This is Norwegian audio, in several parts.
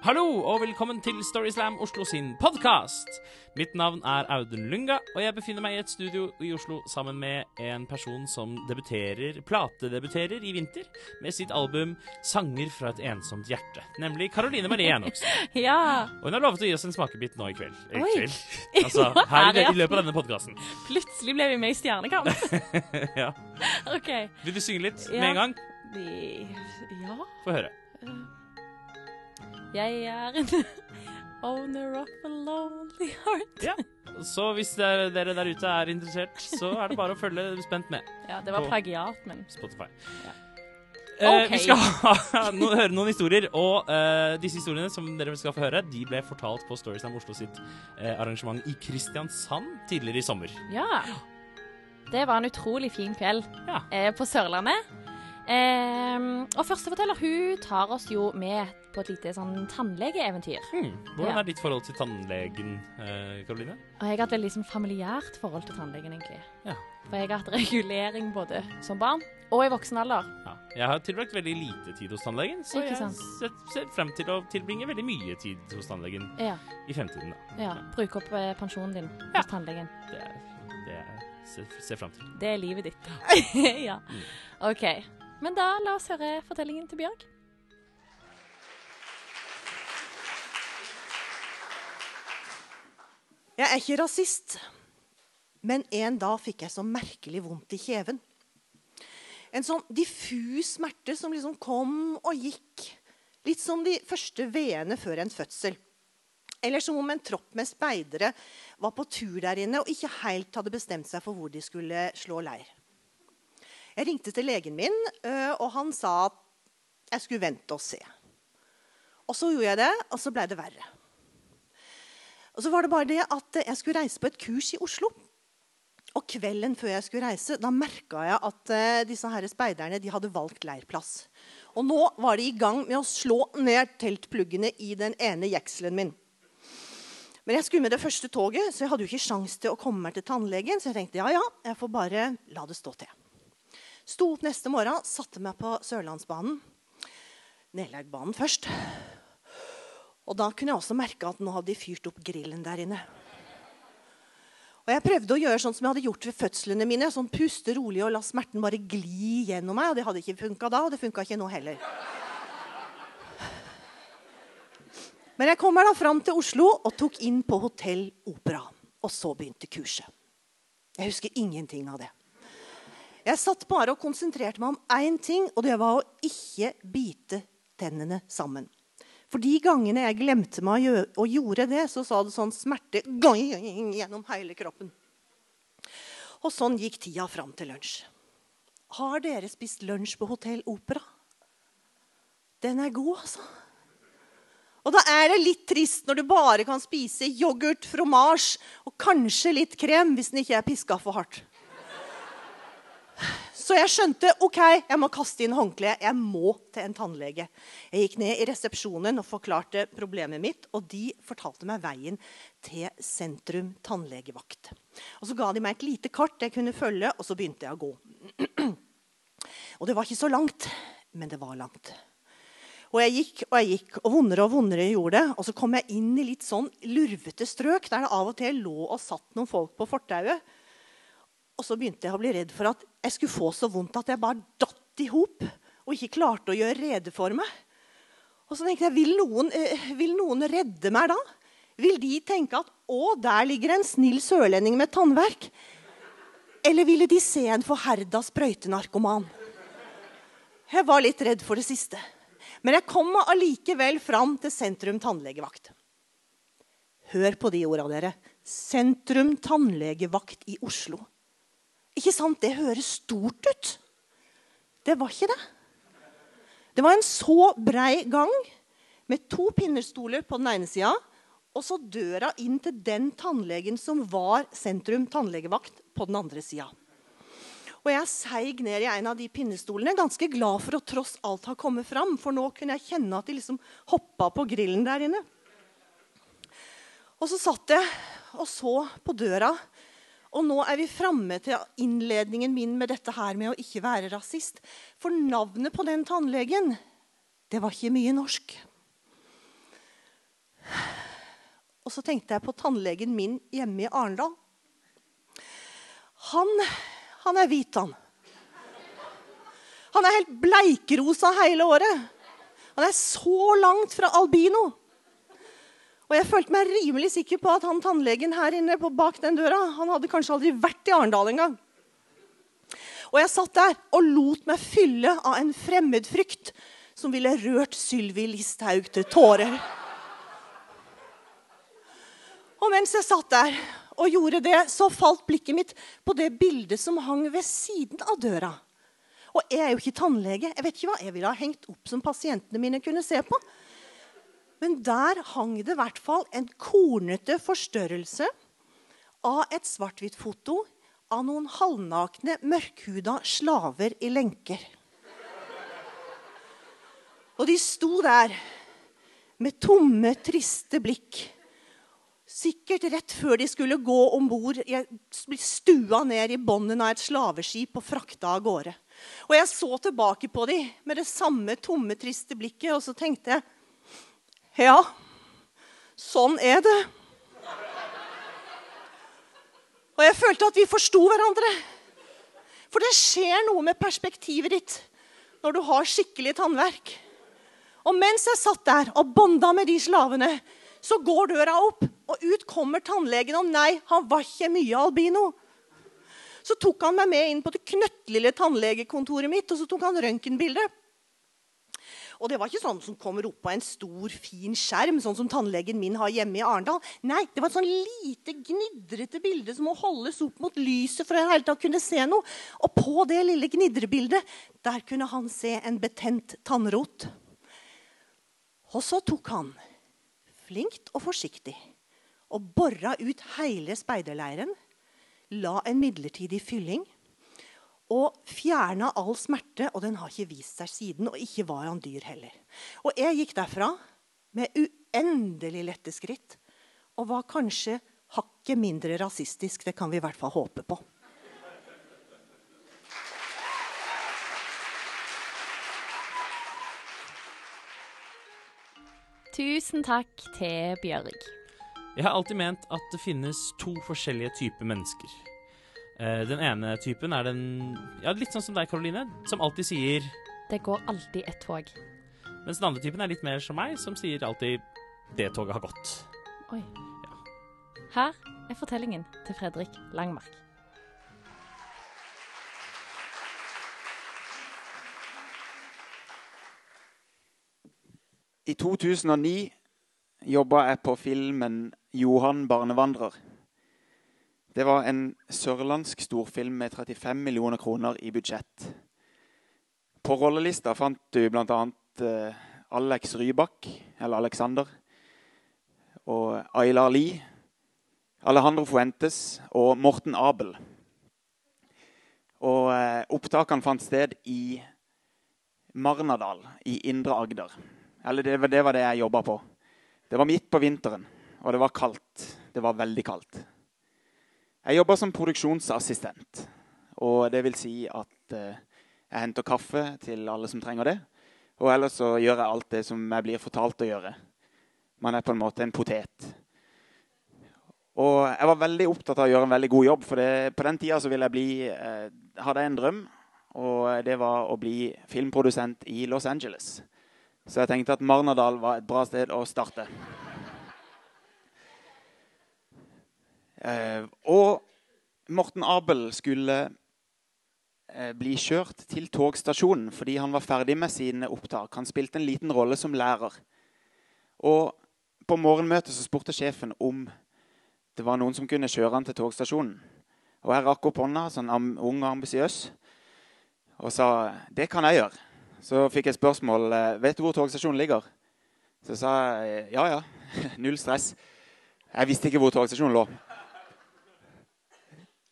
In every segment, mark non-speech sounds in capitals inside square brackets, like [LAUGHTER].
Hallo og velkommen til Storyslam Oslo sin podkast. Mitt navn er Audun Lunga, og jeg befinner meg i et studio i Oslo sammen med en person som debuterer, platedebuterer i vinter med sitt album 'Sanger fra et ensomt hjerte', nemlig Caroline Marie Enoksen. [LAUGHS] Ja, Og hun har lovet å gi oss en smakebit nå i kveld. I kveld. [LAUGHS] Altså, her i, i løpet av denne podkasten. plutselig ble vi med i Stjernekamp. [LAUGHS] Ja. OK. Vil du synge litt Ja. med en gang? Ja Få høre. Jeg er en [LAUGHS] owner of a lonely heart. Ja. Så hvis dere, dere der ute er interessert, så er det bare å følge spent med. [LAUGHS] Ja, det var plagiat, men Spotify. Ja. Eh, Vi skal [LAUGHS] no, høre noen historier, og eh, disse historiene som dere skal få høre, de ble fortalt på Storyslam Oslo sitt eh, arrangement i Kristiansand tidligere i sommer. ja. Det var en utrolig fin kveld Ja. eh, på Sørlandet. Ehm, og førsteforteller hun tar oss jo med på et lite sånn tannlegeeventyr. Mm. Hvordan Ja. er ditt forhold til tannlegen, eh, Karoline? Og jeg har hatt veldig sånn familiært forhold til tannlegen, egentlig. Ja. For jeg har hatt regulering både som barn og i voksen alder. Ja. Jeg har tilbrakt veldig lite tid hos tannlegen, så jeg ser, frem til å tilbringe veldig mye tid hos tannlegen Ja, i fremtiden. Da. ja. Bruke opp eh, pensjonen din hos tannlegen. Det er det jeg ser, ser frem til. Det er livet ditt. [LAUGHS] ja. OK. Men da la oss høre fortellingen til Bjørg. Jeg er ikke rasist, men en dag fikk jeg så merkelig vondt i kjeven. En sånn diffus smerte som liksom kom og gikk. Litt som de første veene før en fødsel. Eller som om en tropp med speidere var på tur der inne og ikke helt hadde bestemt seg for hvor de skulle slå leir. Jeg ringte til legen min, øh, og han sa at jeg skulle vente og se. Og så gjorde jeg det, og så blei det verre. Og så var det bare det at jeg skulle reise på et kurs i Oslo. Og kvelden før jeg skulle reise, da merka jeg at eh, disse her speiderne de hadde valgt leirplass. Og nå var de i gang med å slå ned teltpluggene i den ene jekselen min. Men jeg skulle med det første toget, så jeg hadde jo ikke sjans til å komme meg til tannlegen. Så jeg tenkte ja, ja, jeg får bare la det stå til. Sto opp neste morgen, satte meg på Sørlandsbanen. Nedleggbanen først. Og da kunne jeg også merke at nå hadde de fyrt opp grillen der inne. Og Jeg prøvde å gjøre sånn som jeg hadde gjort ved fødslene mine. sånn Puste rolig og la smerten bare gli gjennom meg. og Det hadde ikke funka da, og det funka ikke nå heller. Men jeg kommer da fram til Oslo og tok inn på Hotell Opera. Og så begynte kurset. Jeg husker ingenting av det. Jeg satt bare og konsentrerte meg om én ting, og det var å ikke bite tennene sammen. For de gangene jeg glemte meg og gjorde det, så sa det sånn smerte gjennom hele kroppen. Og sånn gikk tida fram til lunsj. Har dere spist lunsj på Hotell Opera? Den er god, altså. Og da er det litt trist når du bare kan spise yoghurt, fromasj og kanskje litt krem hvis den ikke er piska for hardt. Så jeg skjønte ok, jeg må kaste inn håndkleet. Jeg må til en tannlege. Jeg gikk ned i resepsjonen og forklarte problemet mitt. Og de fortalte meg veien til sentrum tannlegevakt. Og Så ga de meg et lite kart jeg kunne følge, og så begynte jeg å gå. [CLEARS THROAT] Og det var ikke så langt, men det var langt. Og jeg gikk og jeg gikk, og vondere og vondere gjorde det. Og så kom jeg inn i litt sånn lurvete strøk der det av og til lå og satt noen folk på fortauet. Og så begynte jeg å bli redd for at jeg skulle få så vondt at jeg bare datt i hop og ikke klarte å gjøre rede for meg. Og så tenkte jeg, vil noen, eh, vil noen redde meg da? Vil de tenke at å, der ligger en snill sørlending med tannverk? Eller ville de se en forherda sprøytenarkoman? Jeg var litt redd for det siste. Men jeg kom allikevel fram til sentrum tannlegevakt. Hør på de orda, dere. Sentrum tannlegevakt i Oslo. Ikke sant? Det høres stort ut. Det var ikke det. Det var en så brei gang med to pinnestoler på den ene sida, og så døra inn til den tannlegen som var sentrum tannlegevakt, på den andre sida. Og jeg seig ned i en av de pinnestolene, ganske glad for å tross alt ha kommet fram. For nå kunne jeg kjenne at de liksom hoppa på grillen der inne. Og så satt jeg og så på døra. Og nå er vi framme til innledningen min med dette her med å ikke være rasist. For navnet på den tannlegen, det var ikke mye norsk. Og så tenkte jeg på tannlegen min hjemme i Arendal. Han, han er hvit, han. Han er helt bleikrosa hele året. Han er så langt fra albino. Og jeg følte meg rimelig sikker på at han tannlegen her inne på bak den døra, han hadde kanskje aldri vært i Arendal engang. Og jeg satt der og lot meg fylle av en fremmedfrykt som ville rørt Sylvi Listhaug til tårer. Og mens jeg satt der og gjorde det, så falt blikket mitt på det bildet som hang ved siden av døra. Og jeg er jo ikke tannlege. Jeg vet ikke hva jeg ville ha hengt opp som pasientene mine kunne se på. Men der hang det i hvert fall en kornete forstørrelse av et svart-hvitt-foto av noen halvnakne, mørkhuda slaver i lenker. Og de sto der med tomme, triste blikk. Sikkert rett før de skulle gå om bord, stua ned i bånden av et slaveskip og frakta av gårde. Og jeg så tilbake på dem med det samme tomme, triste blikket, og så tenkte jeg Ja, sånn er det. Og jeg følte at vi forsto hverandre. For det skjer noe med perspektivet ditt når du har skikkelig tannverk. Og mens jeg satt der og bonda med de slavene, så går døra opp, og ut kommer tannlegen. Og nei, han var ikke mye albino. Så tok han meg med inn på det knøttlille tannlegekontoret mitt, og så tok han røntgenbilde. Og det var ikke sånn som kommer opp på en stor, fin skjerm, sånn som tannlegen min har hjemme i Arendal. Nei, det var et sånn lite, gnidrete bilde som må holdes opp mot lyset for å hele tatt kunne se noe. Og på det lille gnidrebildet der kunne han se en betent tannrot. Og så tok han, flinkt og forsiktig, og bora ut hele speiderleiren, la en midlertidig fylling og fjerna all smerte, og den har ikke vist seg siden. Og ikke var han dyr heller. Og jeg gikk derfra med uendelig lette skritt og var kanskje hakket mindre rasistisk. Det kan vi i hvert fall håpe på. Tusen takk til Bjørg. Jeg har alltid ment at det finnes to forskjellige typer mennesker. Eh, Den ene typen er den ja, litt sånn som deg, Karoline, som alltid sier Det går alltid et tog. Mens den andre typen er litt mer som meg, som sier alltid 'det toget har gått'. Oi. Her er fortellingen til Fredrik Langmark. I 2009 jobba jeg på filmen 'Johan barnevandrer'. Det var en sørlandsk storfilm med 35 millioner kroner i budsjett. På rollelista fant du bl.a. Eh, Alex Rybak, eller Alexander, og Aylar Lie, Alejandro Fuentes og Morten Abel. Og eh, Opptakene fant sted i Marnardal i Indre Agder. Eller det, var- det jeg jobba på. Det var midt på vinteren, og det var kaldt. Det var veldig kaldt. Jeg jobber som produksjonsassistent. Og det vil si at eh, jeg henter kaffe til alle som trenger det. Og ellers så gjør jeg alt det som jeg blir fortalt å gjøre. Man er på en måte en potet. Og jeg var veldig opptatt av å gjøre en veldig god jobb, for det, på den tida så ville jeg bli eh, hadde jeg en drøm, og det var å bli filmprodusent i Los Angeles. Så jeg tenkte at Marnardal var et bra sted å starte. Eh, og Morten Abel skulle eh, bli kjørt til togstasjonen fordi han var ferdig med sine opptak. Han spilte en liten rolle som lærer. Og på morgenmøtet så spurte sjefen om det var noen som kunne kjøre han til togstasjonen. Og jeg rakk opp hånda, sånn ung og ambisiøs, og sa det kan jeg gjøre. Så fikk jeg spørsmål eh, vet du hvor togstasjonen ligger. Så sa jeg ja, ja. [LAUGHS] Null stress. Jeg visste ikke hvor togstasjonen lå.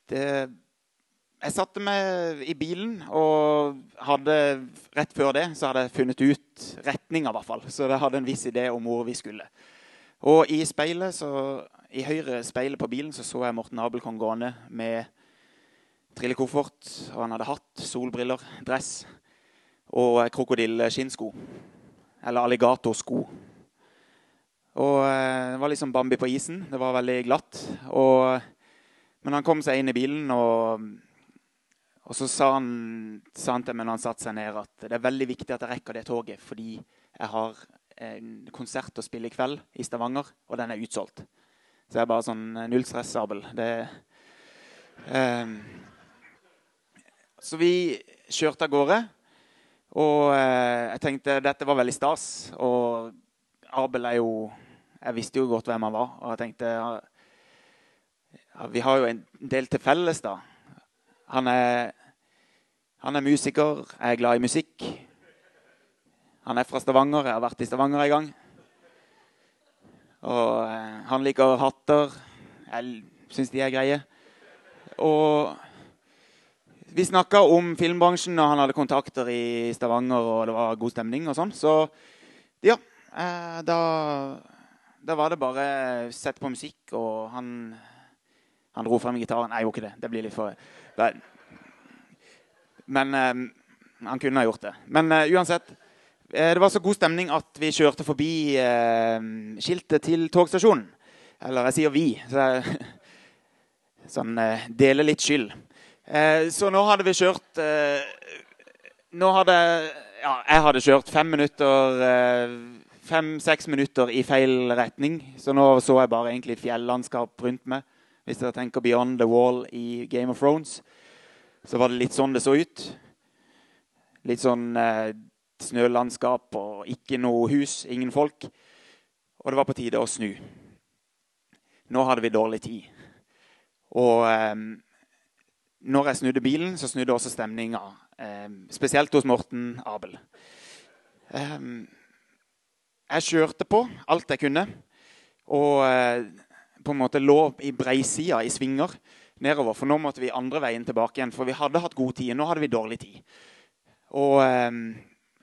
Det, jeg satte meg i bilen og hadde rett før det så hadde jeg funnet ut retninga, i hvert fall. Så jeg hadde en viss idé om hvor vi skulle. Og i speilet, så, i høyre speilet på bilen så, så jeg Morten Abelkong gående med trillekoffert. Og han hadde hatt, solbriller, dress og krokodilleskinnsko. Eller alligatorsko. Og eh, det var liksom Bambi på isen. Det var veldig glatt. Og, men han kom seg inn i bilen, og, og så sa han, sa han til meg når han satte seg ned, at det er veldig viktig at jeg rekker det toget, fordi jeg har en konsert å spille i kveld i Stavanger, og den er utsolgt. Så jeg er bare sånn eh, null stress, Abel. Det, eh, så vi kjørte av gårde. Og eh, jeg tenkte dette var veldig stas. Og Abel er jo Jeg visste jo godt hvem han var. Og jeg tenkte ja, Vi har jo en del til felles, da. Han er, han er musiker. Jeg er glad i musikk. Han er fra Stavanger. Jeg har vært i Stavanger en gang. Og eh, han liker hatter. Jeg syns de er greie. Og vi snakka om filmbransjen, og han hadde kontakter i Stavanger, og det var god stemning og sånn. Så ja, eh, da, da var det bare sett på musikk, og han han dro frem gitaren. Nei, gjorde ikke det. Det blir litt for. Men um, han kunne ha gjort det. Men uh, uansett. eh, det var så god stemning at vi kjørte forbi uh, skiltet til togstasjonen. Eller jeg sier vi. Så jeg [LAUGHS] sånn, uh, deler litt skyld. Så nå hadde vi kjørt Nå hadde ja, jeg hadde kjørt fem minutter Fem-seks minutter i feil retning. Så nå så jeg bare egentlig fjellandskap rundt meg. Hvis dere tenker Beyond the Wall i Game of Thrones, så var det litt sånn det så ut. Litt sånn eh, snølandskap og ikke noe hus, ingen folk. Og det var på tide å snu. Nå hadde vi dårlig tid. Og eh, når jeg snudde bilen, så snudde også stemninga. Eh, spesielt hos Morten Abel. Eh, jeg kjørte på alt jeg kunne. Og eh, på en måte lå i breisida i svinger nedover. For nå måtte vi andre veien tilbake igjen. For vi hadde hatt god tid. Nå hadde vi dårlig tid. Og eh,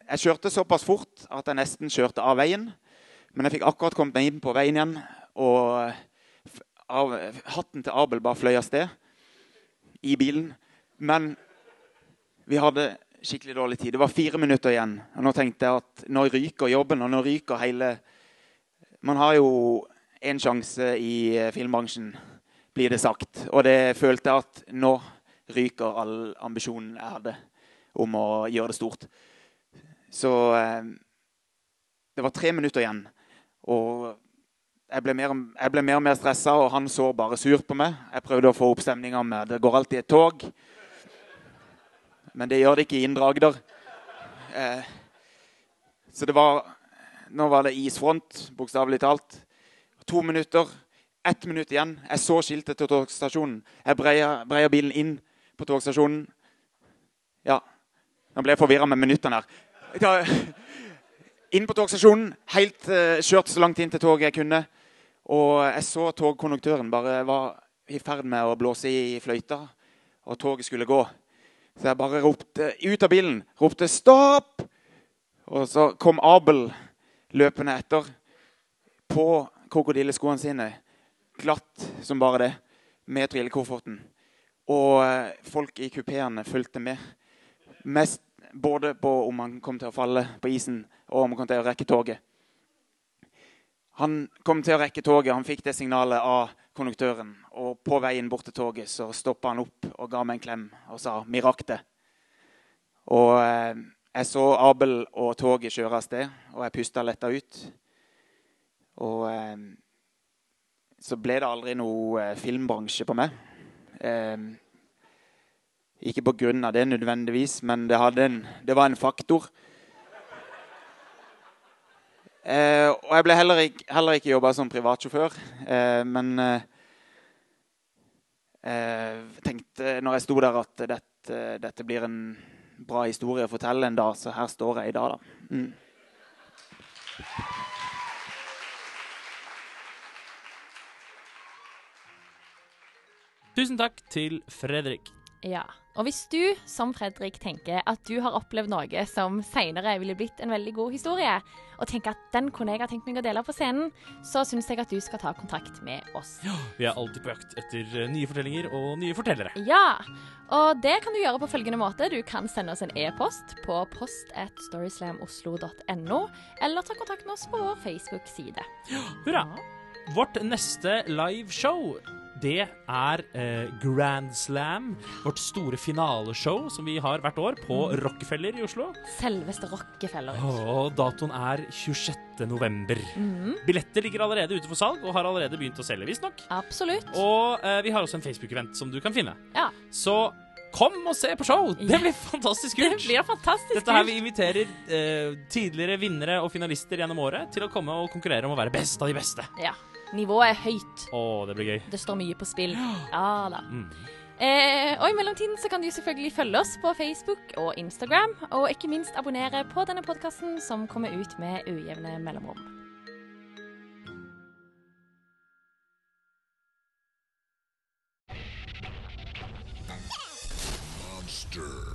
jeg kjørte såpass fort at jeg nesten kjørte av veien. Men jeg fikk akkurat kommet meg inn på veien igjen, og av, hatten til Abel bare fløy av sted i bilen. Men vi hadde skikkelig dårlig tid. Det var fire minutter igjen. Og nå tenkte jeg at nå ryker jobben, og nå ryker hele Man har jo én sjanse i filmbransjen, blir det sagt. Og det følte jeg at nå ryker all ambisjonen jeg hadde om å gjøre det stort. Så eh, det var tre minutter igjen. Og jeg ble mer, jeg ble mer og mer stressa, og han så bare surt på meg. Jeg prøvde å få opp stemninga med det går alltid et tog. Men det gjør det ikke i Indre Agder. Eh, så det var Nå var det isfront, bokstavelig talt. To minutter. Ett minutt igjen. Jeg så skiltet til togstasjonen. Jeg breia, bilen inn på togstasjonen. Ja. Nå ble jeg forvirra med minuttene her. Inn på togstasjonen, helt uh, kjørt så langt inn til toget jeg kunne. Og jeg så togkonduktøren bare var i ferd med å blåse i fløyta, og toget skulle gå. Så jeg bare ropte ut av bilen. Ropte 'stopp!' Og så kom Abel løpende etter på krokodilleskoene sine. Glatt som bare det. Med trillekofferten. Og eh, folk i kupeene fulgte med. Mest både på om han kom til å falle på isen, og om han kom til å rekke toget. Han kom til å rekke toget. Han fikk det signalet av konduktøren. Og på veien bort til toget så stoppa han opp og ga meg en klem og sa det'. Og eh, jeg så Abel og toget kjøre av sted, og jeg pusta letta ut. Og eh, så ble det aldri noe eh, filmbransje på meg. Eh, ikke på grunn av det nødvendigvis, men det, en, det var en faktor. Eh, og jeg ble heller ikke, heller ikke jobba som privatsjåfør. Eh, men eh, tenkte når jeg sto der, at dette, dette, blir en bra historie å fortelle en dag. Så her står jeg i dag, da. Mm. Tusen takk til Fredrik. Ja. Og hvis du, som Fredrik, tenker at du har opplevd noe som seinere ville blitt en veldig god historie, og tenker at den kunne jeg ha tenkt meg å dele på scenen, så syns jeg at du skal ta kontakt med oss. Ja, Vi er alltid på jakt etter eh, nye fortellinger og nye fortellere. Ja, og det kan du gjøre på følgende måte. Du kan sende oss en e-post på post at storyslamoslo.no, eller ta kontakt med oss på vår Facebook-side. Hurra! Vårt neste liveshow det er eh, Grand Slam, vårt store finaleshow som vi har hvert år på Rockefeller i Oslo. Selveste Rockefeller. Og datoen er 26. november. Billetter ligger allerede ute for salg og har allerede begynt å selge, visstnok. Absolutt. Og eh, vi har også en Facebook-event som du kan finne. Ja. Så kom og se på show! Det blir fantastisk Det blir fantastisk Dette her. Vi inviterer eh, tidligere vinnere og finalister gjennom året til å komme og konkurrere om å være best av de beste. Ja. Nivået er høyt. Å, det blir gøy. Det står mye på spill. Ja da. Mm. Eh, og i mellomtiden så kan du selvfølgelig følge oss på Facebook og Instagram, og ikke minst abonnere på denne podkasten som kommer ut med ujevne mellomrom. Monster.